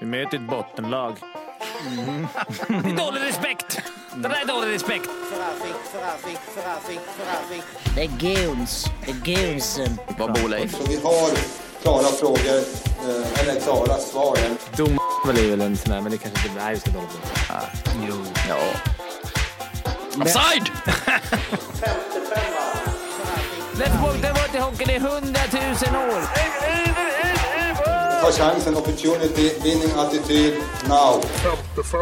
Vi möter ett bottenlag. Det är dålig respekt! Det där är dålig respekt. Det är guns. Det är gunsen. Vad bor Leif? Så vi har klara frågor, eh, eller klara svar. Dom är väl en sån där, men det kanske inte... Nej, ska dåligt. Ah, jo. Ja. Offside! Den bort i hockeyn, det är hundratusen år. Ta chansen, opportunity, winning attityd, now.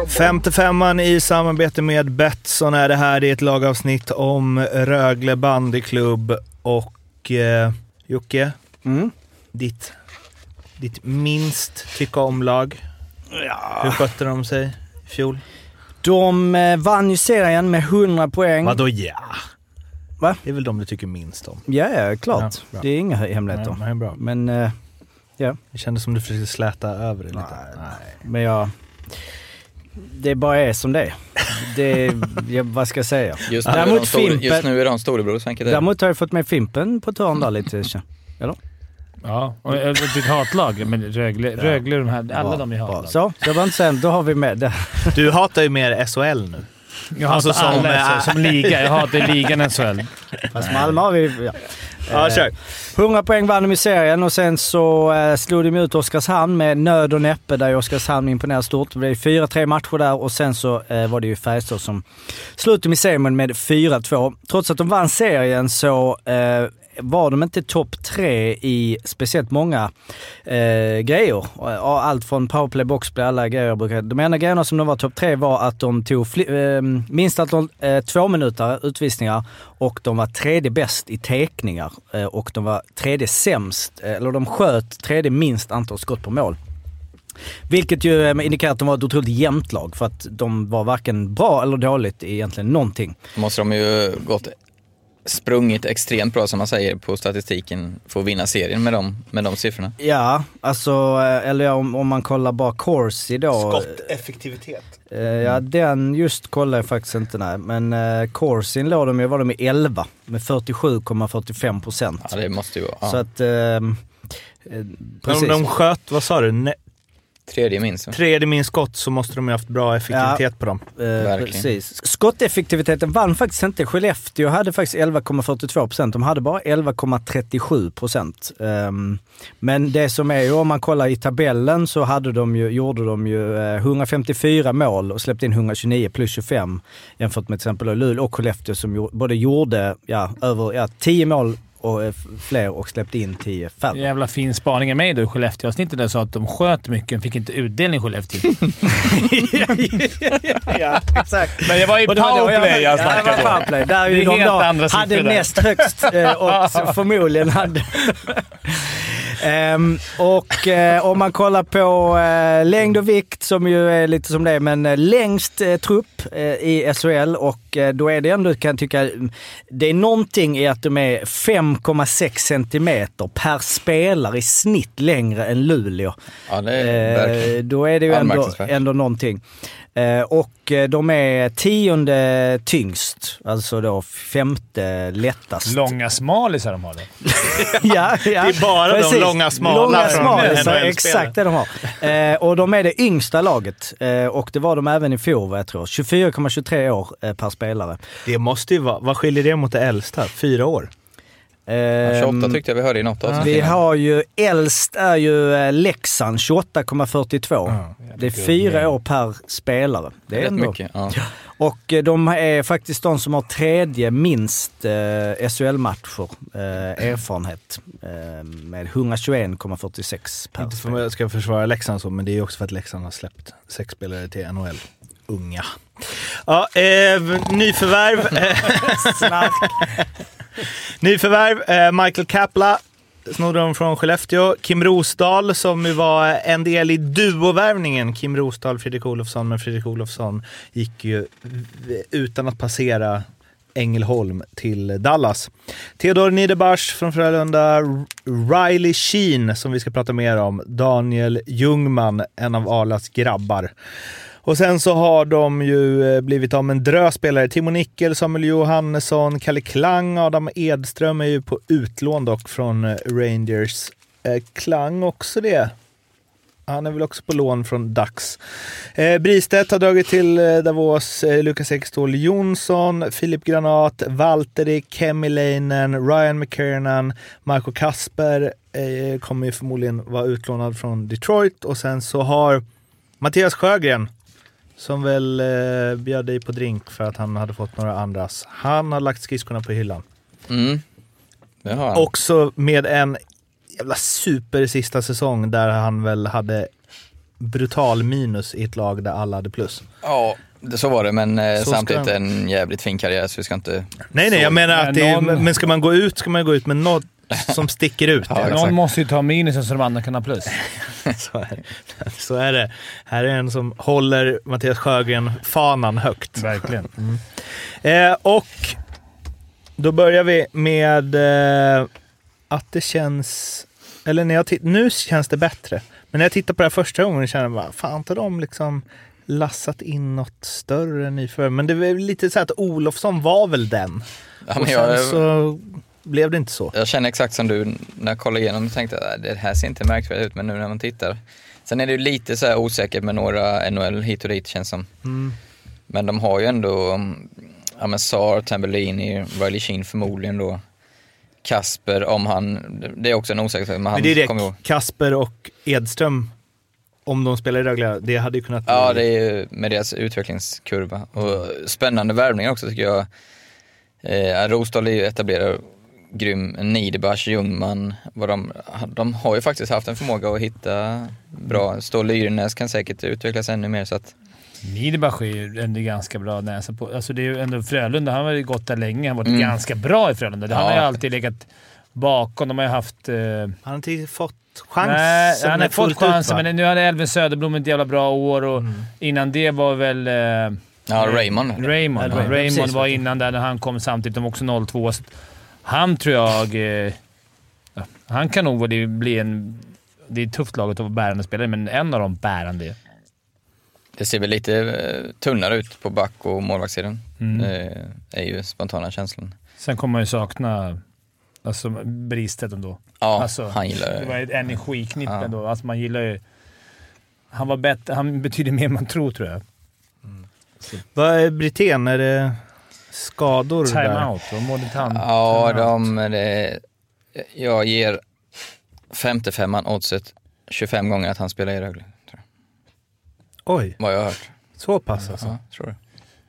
55an i samarbete med Betsson är det här. Det är ett lagavsnitt om Rögle bandyklubb och eh, Jocke, Mm. ditt, ditt minst tycka om-lag. Hur skötte de sig i fjol? De eh, vann ju serien med 100 poäng. Vadå ja? Va? Det är väl de du tycker minst om? Ja, ja, klart. Ja, det är inga hemligheter. Nej, men bra. Men, eh, Det kändes som du försökte släta över det lite. men jag... Det bara är som det är. Det, jag, vad ska jag säga? Just nu, är Däremot de store, Fimpen- just nu är de storebror, är det. Däremot har jag fått med Fimpen på törn där lite. Eller? Ja, och eh, ditt hatlag. Men Rögle, Rögle de här, alla Bra, de är bra. hatlag. Så, det var inte sen. Då har vi med det. Du hatar ju mer SHL nu. Jag hatar Alltså som, alla som liga. Jag hatar ligan SHL. Fast Malmö har vi... Ja. Ja, Eh, kör. 100 poäng vann de i serien och sen så eh, slog de ut Oskarshamn med nöd och näppe där Oskarshamn imponerade stort. Det blev 4-3 matcher där och sen så eh, var det ju Färjestad som dem i serien med 4-2. Trots att de vann serien så var de inte topp tre i speciellt många eh, grejer. Eh, allt från powerplay, boxplay, alla grejer. jag brukar- De enda grejerna som de var topp tre var att de tog fli- eh, minst antal eh, två minuter utvisningar och de var tredje bäst i tekningar eh, och de var tredje sämst, eh, eller de sköt tredje minst antal skott på mål. Vilket ju eh, indikerar att de var ett otroligt jämnt lag för att de var varken bra eller dåligt i egentligen någonting. Måste de ju gått sprungit extremt bra som man säger på statistiken för att vinna serien med de, med de siffrorna. Ja, alltså, eh, eller om, om man kollar bara Corsi då. Skotteffektivitet. Eh, ja, den just kollar jag faktiskt inte nej. Men eh, Corsin låg de ju, var de i 11 med 47,45 procent. Ja, det måste ju vara ja, Så att, ehm, eh, precis. Om de sköt, vad sa du, ne- tredje minst. tredje min skott så måste de ju haft bra effektivitet på dem. Eh, Verkligen. precis. Skotteffektiviteten vann faktiskt inte. Skellefteå hade faktiskt 11,42 procent. De hade bara 11,37 procent. Ehm, men det som är ju, om man kollar i tabellen så hade de ju, gjorde de ju eh, 154 mål och släppte in 129 plus 25 jämfört med till exempel Luleå och Skellefteå som både gjorde ja, över ja, 10 mål och eh, fler och släppte in 10 färre. Jävla fin spaning av mig då i Skellefteå-avsnittet. där sa att de sköt mycket och fick inte utdelning i Skellefteå. ja, exakt. Men det var ju powerplay jag Ja, det var snackade om. powerplay. Där Det ju är de helt då hade där. näst högst eh, och förmodligen hade... Ehm, och eh, om man kollar på eh, längd och vikt, som ju är lite som det är, men eh, längst eh, trupp eh, i SHL och eh, då är det ändå, kan jag tycka, det är någonting i att de är 5,6 centimeter per spelare i snitt längre än Luleå. Ja, det är verkligen. Då är det ju ändå, ändå någonting. Eh, och eh, de är tionde tyngst, alltså då femte lättast. Långa smalisar de har då. ja, ja, Det är bara de långa smala Långa från smalisar, exakt det de har. Eh, och de är det yngsta laget och det var de även i fjol vad jag tror. 24,23 år per spelare. Det måste ju vara, vad skiljer det mot det äldsta? Fyra år? Ja, 28 Ehm, tyckte jag vi hörde i något avsnitt. Vi har ju, äldst är ju eh, Leksand, 28,42. det är fyra år per spelare. Det är Rätt ändå. mycket. Ja. Och eh, de är faktiskt de som har tredje minst eh, SHL-matcher eh, erfarenhet. Eh, med 121,46 per Inte för att jag ska försvara Leksand så, men det är också för att Leksand har släppt sex spelare till NHL. Unga. Ja, eh, nyförvärv. nyförvärv. Eh, Michael Kapla snodde de från Skellefteå. Kim Rosdahl som ju var eh, en del i duovärvningen. Kim Rosdahl, Fredrik Olofsson. Men Fredrik Olofsson gick ju utan att passera Ängelholm till Dallas. Theodor Niederbach från Frölunda, Riley Sheen som vi ska prata mer om, Daniel Ljungman, en av Arlas grabbar. Och sen så har de ju eh, blivit av med en drös spelare. Timo Nickel, Samuel Johannesson, Kalle Klang, Adam Edström är ju på utlån dock från eh, Rangers. Eh, Klang också det. Han är väl också på lån från Dax. Eh, Bristedt har dragit till Davos, eh, Lukas Ekståhl Jonsson, Filip Granat, Valtteri, Kemi Leinen, Ryan McKiernan, Marco Kasper eh, kommer ju förmodligen vara utlånad från Detroit och sen så har Mattias Sjögren som väl eh, bjöd dig på drink för att han hade fått några andras. Han har lagt skridskorna på hyllan. Mm. Det har han. Också med en jävla super sista säsong där han väl hade brutal minus i ett lag där alla hade plus. Ja, det, så var det, men eh, samtidigt han- en jävligt fin karriär så vi ska inte... Nej, nej, jag menar att det är, någon- men ska man gå ut ska man gå ut med något som sticker ut. Ja. Någon måste ju ta minusen så de andra kan ha plus. så, är, det. så är det. Här är en som håller Mattias Sjögren-fanan högt. Verkligen. Eh, och då börjar vi med eh, att det känns... Eller när jag nu känns det bättre. Men när jag tittar på det här första gången känner jag bara, fan inte de liksom lassat in något större nyförvärv? Men det var lite så här att Olofsson var väl den. Ja, och sen jag, så blev det inte så. jag känner exakt som du när jag kollade igenom och tänkte att det här ser inte märkvärdigt ut, men nu när man tittar. Sen är det ju lite så här osäkert med några NHL hit och dit känns som. Mm. Men de har ju ändå, ja men Sar, Tambellini, Riley Sheen förmodligen då. Kasper, om han, det är också en osäkerhet, men han Men det är det, Kasper och Edström, om de spelar i Rögle, det hade ju kunnat. Ja, det är ju med deras utvecklingskurva. Och spännande värvningar också tycker jag. Eh, Rosdahl är ju etablerad, grym. Niederbach, Ljungman. Vad de, de har ju faktiskt haft en förmåga att hitta bra. Ståhl Lyrenäs kan säkert utvecklas ännu mer så att Niederbach är ju ändå ganska bra näsa på. Alltså det är ju ändå Frölunda. Han har ju gått där länge. Han har varit Mm. ganska bra i Frölunda. Han Ja. har ju alltid legat bakom. De har ju haft... Eh, Han har inte fått chansen nej, han har fått chansen, men nu hade Elvin Söderblom ett jävla bra år och innan det var väl... Eh, Ja, Raymond. Raymond, Ja, Raymond, precis, var innan där när han kom samtidigt. De var också 02. Han tror jag... Eh, han kan nog bli- bli en... Det är ett tufft lag att vara bärande spelare, men en av de bärande. Det ser väl lite eh, tunnare ut på back och målvaktssidan. Mm. Eh, är ju spontana känslan. Sen kommer man ju sakna alltså, Bristedt ändå. Ja, Alltså, han gillar Det var ett energiknippe Ja. ändå. Alltså, man gillar ju... Han var bättre. Han betyder mer än man tror, tror jag. Vad är Brithén? Är det skador där? Timeout. Vad mådde han? Ja, de, det, jag ger 55an oddset 25 gånger att han spelar i Rögle. Tror jag. Oj, Vad jag har hört. så pass alltså? Ja, tror det.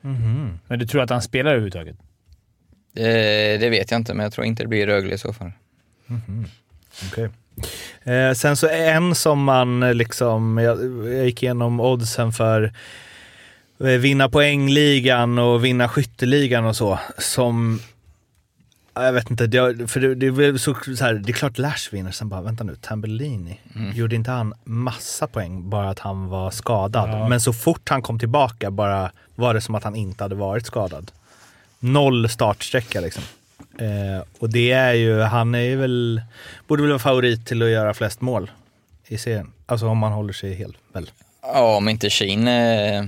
Mhm. Men du tror att han spelar överhuvudtaget? Eh, det vet jag inte, men jag tror inte det blir Rögle i så fall. Okej. Eh, sen så en som man liksom, jag, jag gick igenom oddsen för vinna poängligan och vinna skytteligan och så. Som, ja, jag vet inte, det, för det, det, så, så här, det är klart Lash vinner, sen bara vänta nu, Tambellini, Mm. gjorde inte han massa poäng bara att han var skadad? Ja. Men så fort han kom tillbaka bara var det som att han inte hade varit skadad. Noll startsträcka liksom. Eh, och det är ju, han är ju väl, borde väl vara favorit till att göra flest mål i serien. Alltså om man håller sig hel, väl. Ja, om inte Sheen, eh,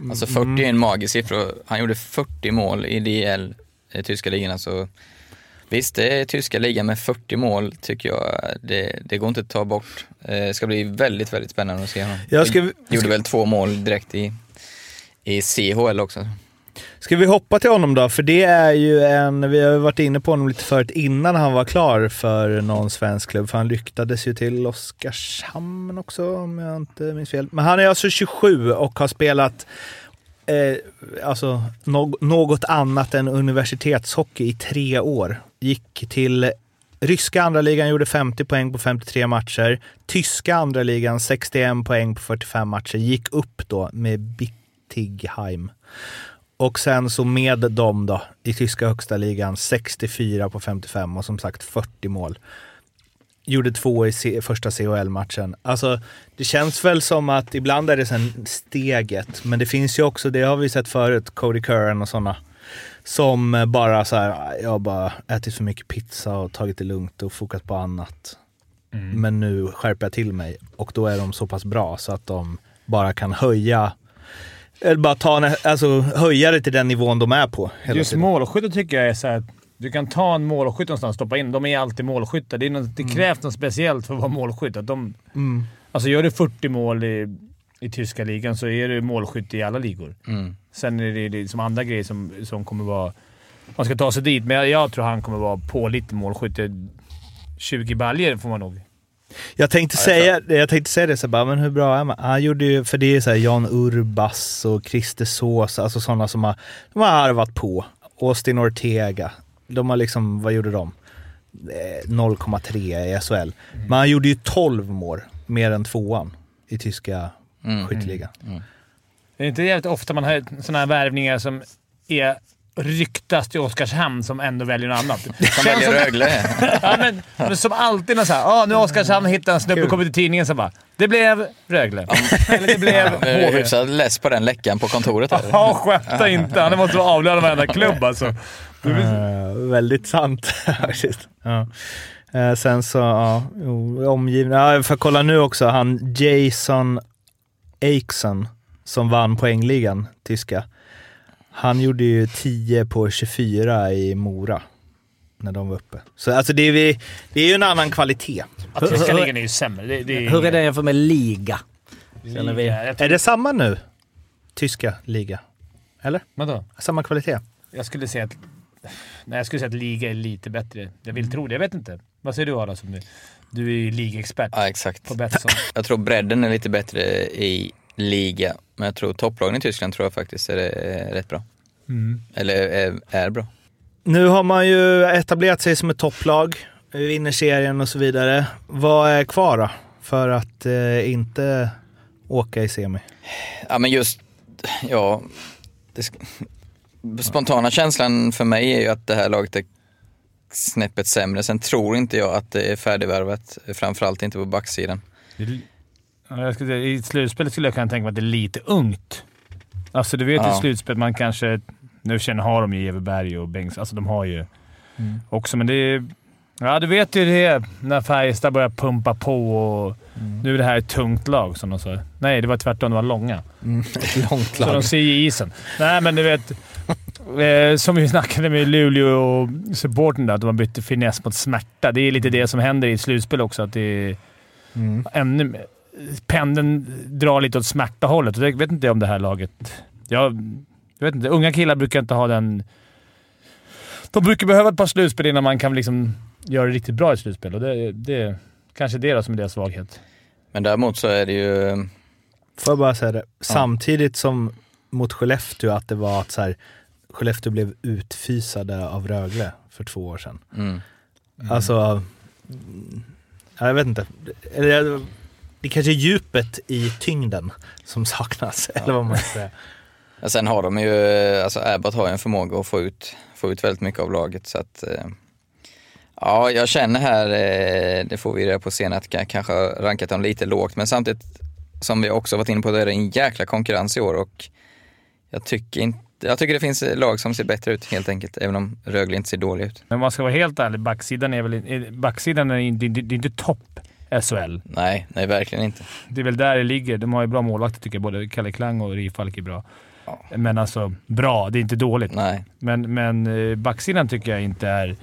alltså 40 Mm. är en magisk siffra. Han gjorde 40 mål i DL, i tyska ligan. Alltså, visst, det är tyska ligan med 40 mål tycker jag, det, det går inte att ta bort. Eh, Det ska bli väldigt, väldigt spännande att se honom. Jag ska- Gjorde väl två mål direkt i, i CHL också. Ska vi hoppa till honom då? För det är ju en, vi har ju varit inne på honom lite förut innan han var klar för någon svensk klubb. För han lyktades ju till Oskarshamn också om jag inte minns fel. Men han är alltså 27 och har spelat eh, alltså, no något annat än universitetshockey i tre år. Gick till ryska andra ligan, gjorde 50 poäng på 53 matcher. Tyska andra ligan 61 poäng på 45 matcher. Gick upp då med Bittigheim. Och sen så med dem då i tyska högsta ligan 64 på 55 och som sagt 40 mål. Gjorde två i C- första CHL-matchen. Alltså, det känns väl som att ibland är det sen steget, men det finns ju också, det har vi sett förut, Cody Curran och sådana. Som bara så här, "Ah, jag har bara ätit för mycket pizza och tagit det lugnt och fokat på annat. Men nu skärper jag till mig och då är de så pass bra så att de bara kan höja eller bara ta en, alltså, höja det till den nivån de är på. Just tiden. målskytte tycker jag är så här du kan ta en målskytt någonstans och stoppa in. De är alltid målskyttar. Det, är något, det krävs något speciellt för att vara målskytt. Att de, Mm. Alltså gör du 40 mål i, i tyska ligan så är du målskytt i alla ligor. Mm. Sen är det liksom andra grejer som, som kommer vara... Man ska ta sig dit, men jag, jag tror han kommer vara pålitlig målskytt. 20 baljer får man nog. Jag tänkte, säga, jag tänkte säga det, så bara, men hur bra är man? Han gjorde ju, för det är så här Jan Urbas och Christer Sås, alltså sådana som har, de har harvat på. Austin Ortega. De har liksom, vad gjorde de? Eh, 0,3 i SHL. Men han gjorde ju 12 mål, mer än tvåan i tyska Mm. skytteligan. Det är inte jävligt ofta man har sådana här värvningar som är ryktas till Oskarshamn som ändå väljer något annat. Som Känns väljer Rögle. Ja, men, men som alltid när såhär, ah, nu har Oskarshamn hittat en snubbe, kommer till tidningen så bara “Det blev Rögle”. Eller “Det blev är HV”. hyfsat less på den läckan på kontoret. Ja, skämta inte. Han måste vara avlönad av varenda klubb alltså. Eh, väldigt sant faktiskt. Ja. Eh, sen så, ja, jo, omgivna. Ja, för kolla nu också, han Jason Aikson som vann poängligan, tyska. Han gjorde ju 10 på 24 i Mora när de var uppe. Så alltså det är, vi, det är ju en annan kvalitet. Ja, Tyska ligan är ju sämre. Det, det är Hur är det jämfört med liga? Känner vi? Är det samma nu? Tyska liga? Eller? Vadå? Samma kvalitet? Jag skulle säga att... Nej, jag skulle säga att liga är lite bättre. Jag vill tro det. Jag vet inte. Vad säger du Adam? Som du, du är ju ligaexpert Ja, exakt. på Betsson. Jag tror bredden är lite bättre i liga, men jag tror topplagen i Tyskland tror jag faktiskt är eh, rätt bra. Mm. Eller är, är bra. Nu har man ju etablerat sig som ett topplag, vinner serien och så vidare. Vad är kvar då för att eh, inte åka i semi? Ja men just, ja, det, spontana känslan för mig är ju att det här laget är snäppet sämre. Sen tror inte jag att det är färdigvärvat, framförallt inte på backsidan. Jag skulle, I slutspelet skulle jag kunna tänka mig att det är lite ungt. Alltså du vet Ja. i slutspel man kanske... Nu känner har de ju Everberg och Bengts. Alltså de har ju också, men det är... Ja, du vet ju det när Färjestad börjar pumpa på och nu är det här ett tungt lag som de sa. Nej, det var tvärtom. De var långa. Ett långt Så de lag. ser ju isen. Nej, men du vet... Eh, som vi snackade med Luleå och supporten där, att de har bytt finess mot smärta. Det är lite det som händer i ett slutspel också. Att det är Mm. ännu... mer- Pendeln drar lite åt smärta-hållet. Och Jag vet inte om det här laget... Jag, jag vet inte. Unga killar brukar inte ha den... De brukar behöva ett par slutspel innan man kan liksom göra det riktigt bra i ett slutspel. Och det, det kanske det är det som är deras svaghet. Men däremot så är det ju, Får jag bara säga det? Samtidigt som mot Skellefteå att det var att så här, Skellefteå blev utfysade av Rögle för två år sedan. mm, Alltså, mm, ja, jag vet inte. Eller, Det kanske är djupet i tyngden som saknas, eller vad man ska säga. Ja, sen har de ju, alltså Abbott har ju en förmåga att få ut, få ut väldigt mycket av laget så att eh, Ja, jag känner här, eh, det får vi reda på senare, att jag kanske har rankat dem lite lågt men samtidigt som vi också varit inne på, det är det en jäkla konkurrens i år och jag tycker, inte, jag tycker det finns lag som ser bättre ut helt enkelt, även om Rögle inte ser dålig ut. Men man ska vara helt ärlig, backsidan är väl backsidan är inte, det är inte topp SHL. Nej, nej verkligen inte. Det är väl där det ligger. De har ju bra målvakter tycker jag. Både Kalle Klang och Rifalk är bra. Ja. Men alltså, bra. Det är inte dåligt. Nej, Men, men eh, backsidan tycker jag inte är...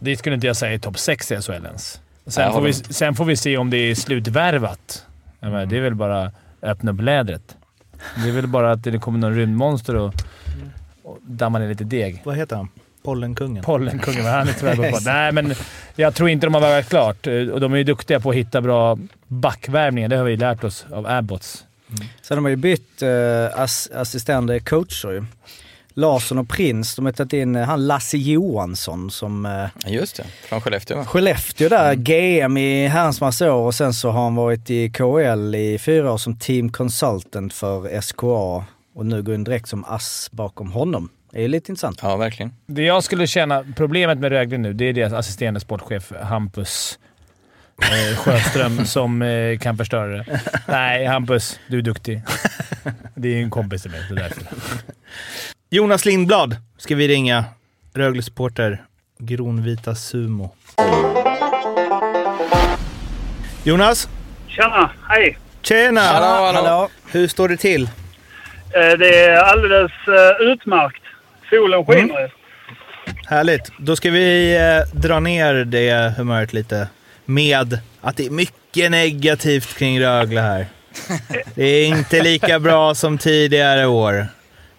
Det skulle inte jag säga är topp 6 i SHL ens. Sen, Jag får vi, sen får vi se om det är slutvärvat. Jag menar, Det är väl bara öppna upp lädret. Det är väl bara att det kommer någon rymdmonster och, och dammar ner lite deg. Vad heter han? Pollenkungen? Pollenkungen, men han är tyvärr på. Nej, men jag tror inte de har värvat klart. Eh, Och de är ju duktiga på att hitta bra backvärvningar. Det har vi lärt oss av Abbots. Sen har man ju bytt eh, ass, assisterande coacher ju. Larsson och Prins, de har tagit in eh, han Lasse Johansson som eh, Ja, just det. Från Skellefteå va? Skellefteå där, GM i herrans massa år och sen så har han varit i KL i fyra år som team consultant för SKA och nu går in direkt som ass bakom honom. Det är lite intressant. Ja, verkligen. Det jag skulle känna, problemet med Rögle nu, det är deras assisterande sportchef Hampus eh, Sjöström som eh, kan förstöra det. Nej, Hampus, du är duktig. Det är en kompis till mig, det är därför. Jonas Lindblad ska vi ringa. Rögle-supporter. Gronvita Sumo. Jonas! Tjena, hej. Tjena! Hallå, hallå. Hur står det till? Eh, Det är alldeles eh, utmärkt. Solen skiner ju. Härligt. Då ska vi eh, dra ner det humöret lite med att det är mycket negativt kring Rögle här. Det är inte lika bra som tidigare år.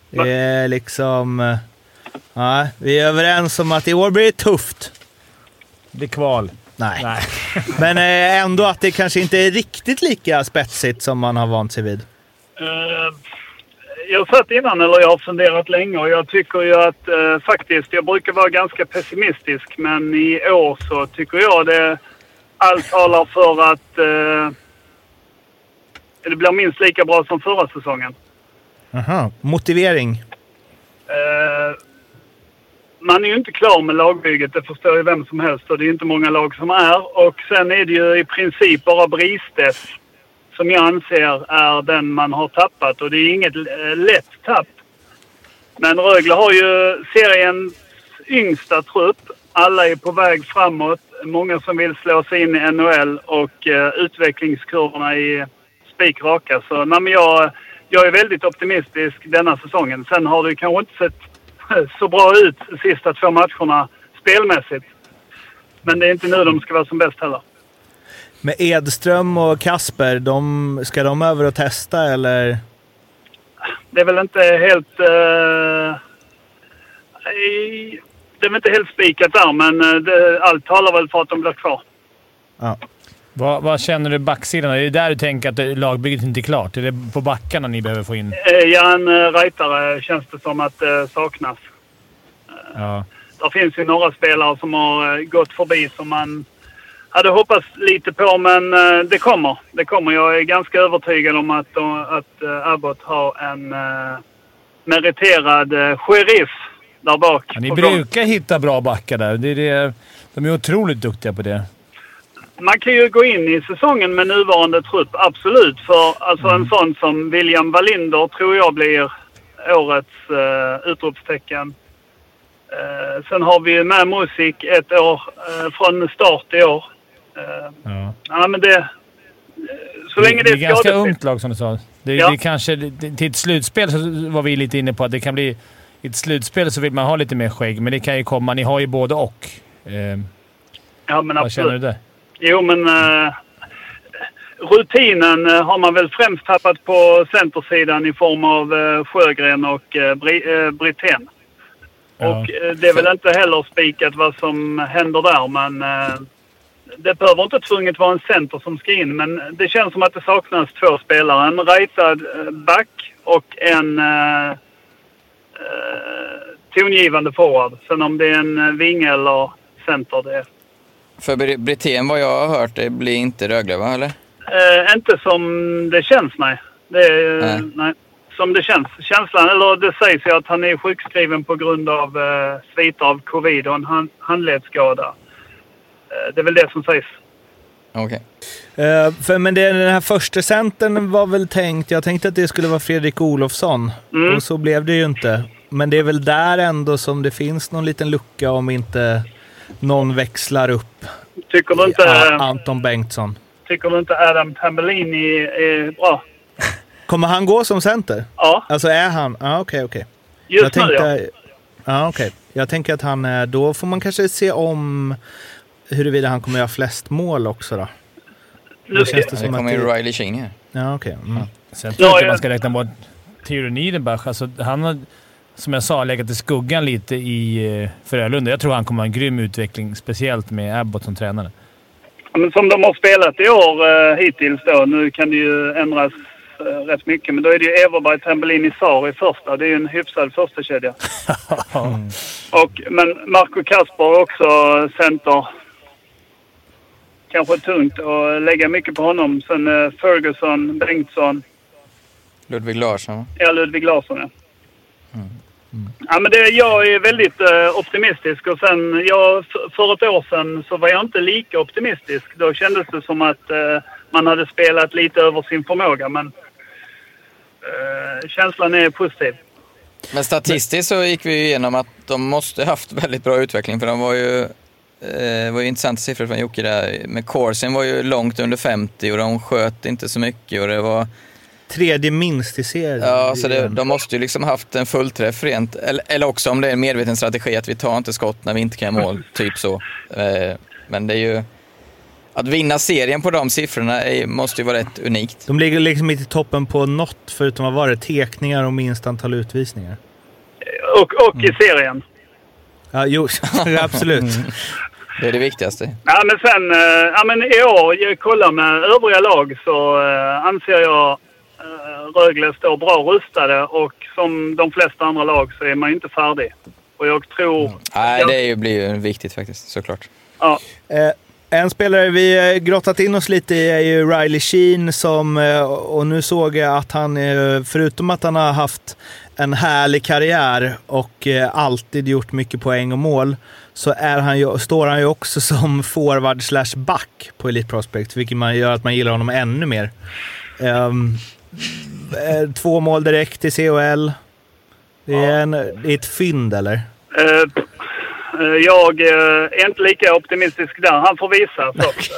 Det är liksom... eh, Ja, vi är överens om att i år blir det tufft. Det blir kval. Nej. Nej. Men eh, ändå att det kanske inte är riktigt lika spetsigt som man har vant sig vid. Eh, jag sett innan, eller jag har funderat länge och jag tycker ju att eh, faktiskt, jag brukar vara ganska pessimistisk men i år så tycker jag det allt talar för att eh, det blir minst lika bra som förra säsongen. Aha. Motivering? Eh, man är ju inte klar med lagbygget, det förstår ju vem som helst och det är inte många lag som är. Och sen är det ju i princip bara Bristes som jag anser är den man har tappat och det är inget eh, lätt tapp. Men Rögle har ju seriens yngsta trupp. Alla är på väg framåt. Många som vill slå sig in i NHL och eh, utvecklingskurvorna är spikraka. Så nej, men jag, jag är väldigt optimistisk denna säsongen. Sen har det kanske inte sett så bra ut de sista två matcherna spelmässigt. Men det är inte nu de ska vara som bäst heller. Med Edström och Kasper, de, ska de över och testa eller? Det är väl inte helt... i- det är väl inte helt spikat där, men eh, det, allt talar väl för att de blir kvar. Ja. Vad, vad känner du backsidan? Är det där du tänker att lagbygget inte är klart? Är det på backarna ni behöver få in? Eh, Ja, en eh, rightare känns det som att det saknas. Ja. Det finns ju några spelare som har gått förbi som man hade hoppats lite på, men eh, det kommer. Det kommer. Jag är ganska övertygad om att, att eh, Abbott har en eh, meriterad eh, sheriff där bak. Ja, ni brukar hitta bra backar där. Det är det, de är otroligt duktiga på det. Man kan ju gå in i säsongen med nuvarande trupp, absolut. För alltså en sån som William Wallinder tror jag blir årets uh, utropstecken. Eh, sen har vi ju med Musik ett år eh, från start i år. Ja. ja, men det... eh, så länge det det är är ganska ungt lag som du sa. Det, Ja. det kanske, det, till ett slutspel så var vi lite inne på att det kan bli... I ett slutspel så vill man ha lite mer skägg, men det kan ju komma. Ni har ju både och. Eh, Ja, men vad känner du där? Jo, men eh, rutinen eh, har man väl främst tappat på centersidan i form av uh, Sjögren och uh, Bri- eh, Brithén. Ja. Och eh, det är väl inte heller spikat vad som händer där, men eh, det behöver inte tvunget vara en center som ska in, men det känns som att det saknas två spelare. En rightad eh, back och en eh, eh, tongivande forward. Sen om det är en eh, vinge eller center, det För Br- Brithén, vad jag har hört, det blir inte Rögle, va? Eller? Eh, inte som det känns, nej. Det Nej. nej. Som det känns. Känslan, eller det sägs ju att han är sjukskriven på grund av eh, sviter av covid och en hand, handledsskada. Eh, det är väl det som sägs. Okej. Eh, för, men det, den här första centern var väl tänkt, jag tänkte att det skulle vara Fredrik Olofsson. Mm. Och så blev det ju inte. Men det är väl där ändå som det finns någon liten lucka om inte någon växlar upp. Tycker du inte, A- Anton Bengtsson. tycker du inte Adam Tambellini är bra? Kommer han gå som center? Ja, Alltså är han? Ja, okej, okej. just jag nu ja. tänkte, ja. okej. Jag tänker att han är... Då får man kanske se om huruvida han kommer göra flest mål också då. Nu det känns det Det som kommer att ju. Riley Sheen här. Ja, okej. Mm. Sen tror jag Ja, inte man ska räkna bort Theodor Niederbach. Alltså, han har, som jag sa, legat i skuggan lite i eh, Frölunda. Jag tror han kommer ha en grym utveckling, speciellt med Abbott som tränare. men som de har spelat i år eh, hittills då. Nu kan det ju ändras eh, rätt mycket. Men då är det ju Everberg, Tambellini, Sar i första. Det är ju en hyfsad första kedja. Och, men Marco Kasper också center. Kanske tungt att lägga mycket på honom. Sen eh, Ferguson, Bengtsson, Ludvig Larsson, ja Ludvig Larsson ja. Ja, men det, jag är väldigt eh, optimistisk och sen jag, för ett år sedan så var jag inte lika optimistisk. Då kändes det som att eh, man hade spelat lite över sin förmåga men eh, känslan är positiv. Men statistiskt så gick vi ju igenom att de måste haft väldigt bra utveckling för de var ju eh, var ju intressanta siffror från Jocke där. Men Corsin var ju långt under 50 och de sköt inte så mycket och det var... Tredje minst i serien. Ja, så det, de måste ju liksom haft en fullträff rent. Eller, eller också om det är en medveten strategi att vi tar inte skott när vi inte kan göra mål, typ så. Eh, men det är ju... Att vinna serien på de siffrorna är, måste ju vara rätt unikt. De ligger liksom inte i toppen på något förutom vad var det? Tekningar och minst antal utvisningar. Och, och i serien. Ja, jo, absolut. Det är det viktigaste. Ja, men sen, eh, ja, men i år, jag kollar med övriga lag så eh, anser jag eh, Rögle står bra rustade och som de flesta andra lag så är man inte färdig. Och jag tror... Nej, det är ju, blir ju viktigt faktiskt, såklart. Ja, Eh, en spelare vi eh, grottat in oss lite i är ju Riley Sheen som, eh, och nu såg jag att han, eh, förutom att han har haft en härlig karriär och alltid gjort mycket poäng och mål, så är han ju, står han ju också som forward slash back på Elite Prospect, vilket man gör att man gillar honom ännu mer. Eh, två mål direkt i CHL. Det är, en, det är ett fynd, eller? eh, jag eh, är inte lika optimistisk där. Han får visa först.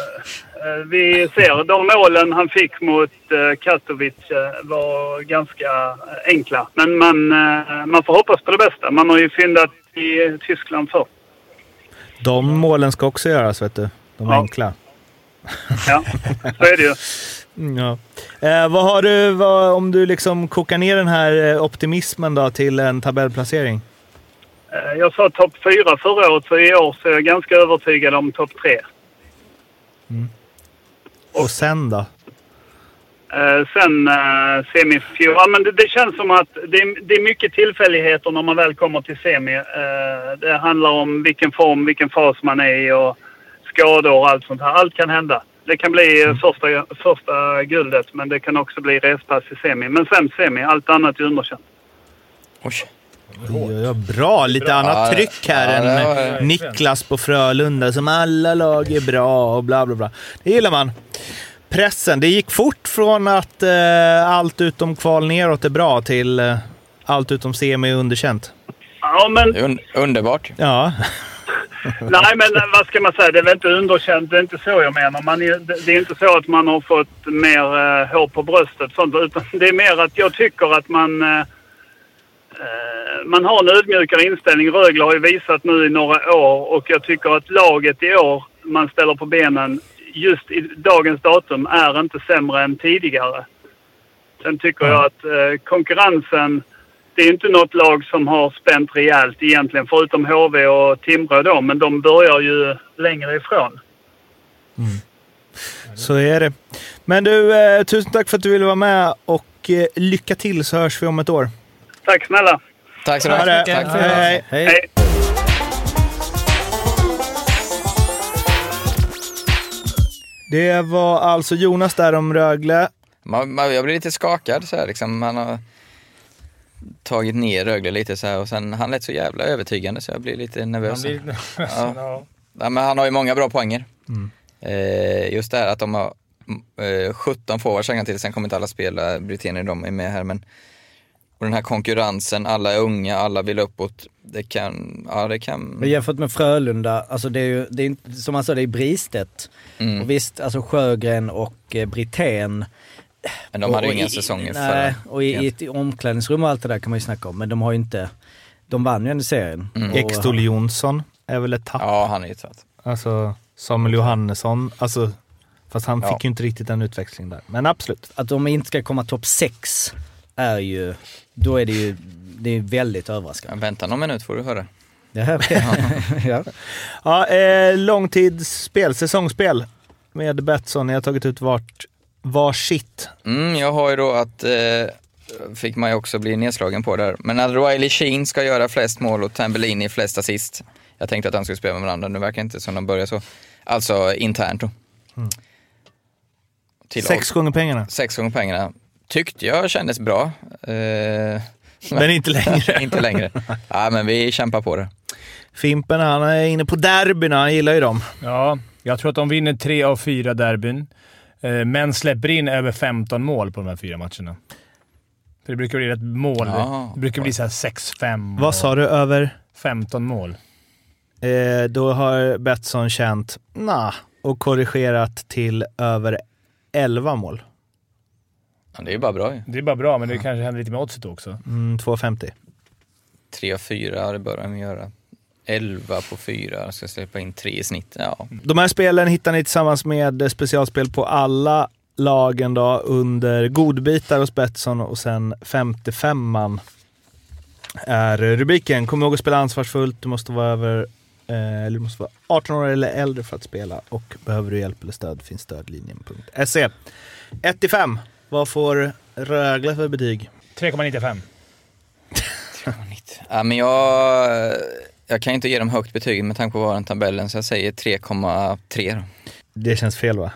Eh, vi ser, de målen han fick mot eh, Katowice eh, var ganska eh, enkla. Men man, eh, man får hoppas på det bästa. Man har ju fyndat i Tyskland förr. De målen ska också göras, vet du. De Ja. enkla. Ja, så är det ju. Mm, Ja. Eh, vad har du, vad, om du liksom kokar ner den här eh, optimismen då till en tabellplacering? Eh, Jag sa topp fyra förra året, så i år så är jag ganska övertygad om topp tre. Och sen då? Eh, sen eh, semifjol. Ja, men det, det känns som att det, är- det är mycket tillfälligheter när man väl kommer till semi. Eh, det handlar om vilken form, vilken fas man är i och skador och allt sånt här. Allt kan hända. Det kan bli eh, första, första guldet, men det kan också bli respass i semi. Men sen semi, allt annat är underkänt. Oj. Ja, ja, bra, lite annat Ja, tryck här ja, var- än Niklas på Frölunda som alla lag är bra och bla bla bla. Det gillar man. Pressen, det gick fort från att eh, allt utom kval neråt är bra till eh, allt utom semi är underkänt. Ja, men un- underbart. Ja, Nej, men eh, vad ska man säga? Det är väl inte underkänt. Det är inte så jag menar. Man är, det är inte så att man har fått mer eh, hår på bröstet. Sånt, utan det är mer att jag tycker att man... Eh, man har en ödmjukare inställning. Rögle har ju visat nu i några år och jag tycker att laget i år man ställer på benen just i dagens datum är inte sämre än tidigare. Sen tycker jag att eh, konkurrensen det är inte något lag som har spänt rejält egentligen, förutom HV och Timrå då, men de börjar ju längre ifrån. så är det. Men du, eh, tusen tack för att du ville vara med och eh, lycka till så hörs vi om ett år. Tack snälla! Tack så mycket. det. Tack för Hej, hej. Hej. Det var alltså Jonas där om Rögle. Man, man, jag blir lite skakad så här liksom. Man har tagit ner Rögle lite så här och sen han lät så jävla övertygande så jag blir lite nervös. Han blir- Ja. Ja. Ja, men han har ju många bra poänger. Eh, just det här att de har eh, 17 forwards till, sen kommer inte alla spela, Britannien de är med här men och den här konkurrensen, alla är unga, alla vill uppåt. Det kan, ja det kan... Men jämfört med Frölunda, alltså det är ju, det är inte, som man sa, det är Bristedt. Mm. Och visst, alltså Sjögren och eh, Brithén. Men de hade ju inga säsonger Nej, förra. och i, i ett omklädningsrum och allt det där kan man ju snacka om. Men de har ju inte, de vann ju ändå serien. Mm. Ekstol Jonsson är väl ett tapp. Ja, han är ju trött. Alltså Samuel Johannesson. Alltså, fast han Ja. fick ju inte riktigt en utväxling där. Men absolut. Att de inte ska komma topp 6 är ju, då är det ju, det är väldigt överraskande. Ja, vänta någon minut får du höra. Här, ja. Ja, eh, långtidsspel, säsongsspel med Betsson. Jag har tagit ut vart, varsitt. Mm, jag har ju då att, eh, fick man ju också bli nedslagen på där, men att Riley Sheen ska göra flest mål och Tambellini flest assist. Jag tänkte att de skulle spela med varandra, nu verkar inte som de börjar så. Alltså internt då. Till Sex gånger pengarna. sex gånger pengarna. Tyckte jag kändes bra. Eh, Men inte längre. inte längre. Ja, men vi kämpar på det. Fimpen, han är inne på derbyna. Han gillar ju dem. ja, jag tror att de vinner tre av fyra derbyn, eh, men släpper in över 15 mål på de här fyra matcherna. För det brukar bli rätt mål. Ja. Det brukar bli så här 6-5 Vad sa du? Över? 15 mål. Eh, då har Betsson känt nah, och korrigerat till över 11 mål. Ja, det är bara bra ju. Det är bara bra, men det kanske händer lite med oddset också. Mm, 2,50. Tre av fyra, ja, det bör de göra. 11 på 4, jag ska släppa in 3 i snitt. Ja. De här spelen hittar ni tillsammans med specialspel på alla lagen då under godbitar hos Betsson och sen 55man är rubriken. Kom ihåg att spela ansvarsfullt. Du måste vara över eh, eller du måste vara 18 år eller äldre för att spela och behöver du hjälp eller stöd finns stödlinjen.se. 1 5. Vad får Rögle för betyg? 3,95. Ja, men jag, jag kan inte ge dem högt betyg med tanke på vad den tabellen, så jag säger 3,3 då. Det känns fel va?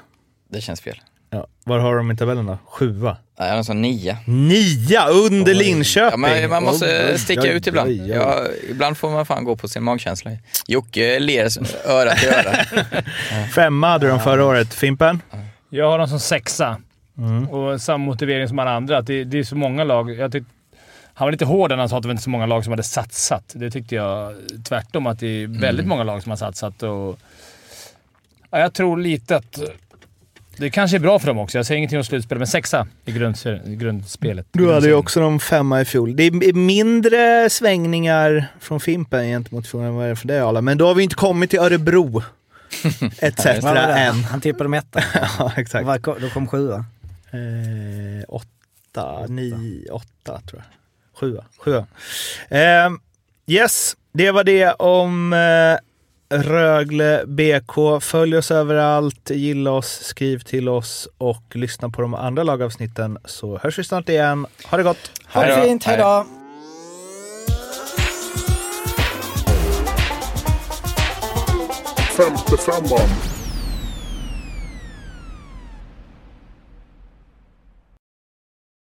Det känns fel. Ja. Var har de i tabellen då? Sjua? Nej, jag sa 9. Nia under Linköping! Ja, men man måste Oj, sticka oj, ut ibland. oj, oj. Ja, ibland får man fan gå på sin magkänsla. Jocke ler öra till öra. Femma hade de förra året. Fimpen? Jag har dem som sexa. Mm. Och samma motivering som alla andra. Att det, det är så många lag. Jag tyck, han var lite hård när han sa att det var inte så många lag som hade satsat. Det tyckte jag tvärtom, att det är väldigt många lag som har satsat. Och, ja, jag tror lite att det kanske är bra för dem också. Jag säger ingenting om slutspel, men sexa i, grunds, i grundspelet. Du hade ju också de femma i fjol. Det är mindre svängningar från Fimpen gentemot fjol än vad det är för dig Arla. Men då har vi inte kommit till Örebro. Etc. Än. Han tippade dem etta. ja, exakt. Då kom sjua. Eh, åtta, nio, åtta tror jag. Sjua. Sjua. Eh, yes, det var det om eh, Rögle BK. Följ oss överallt, gilla oss, skriv till oss och lyssna på de andra lagavsnitten så hörs vi snart igen. Ha det gott! Ha det Hej då. fint, hejdå! Femte femman.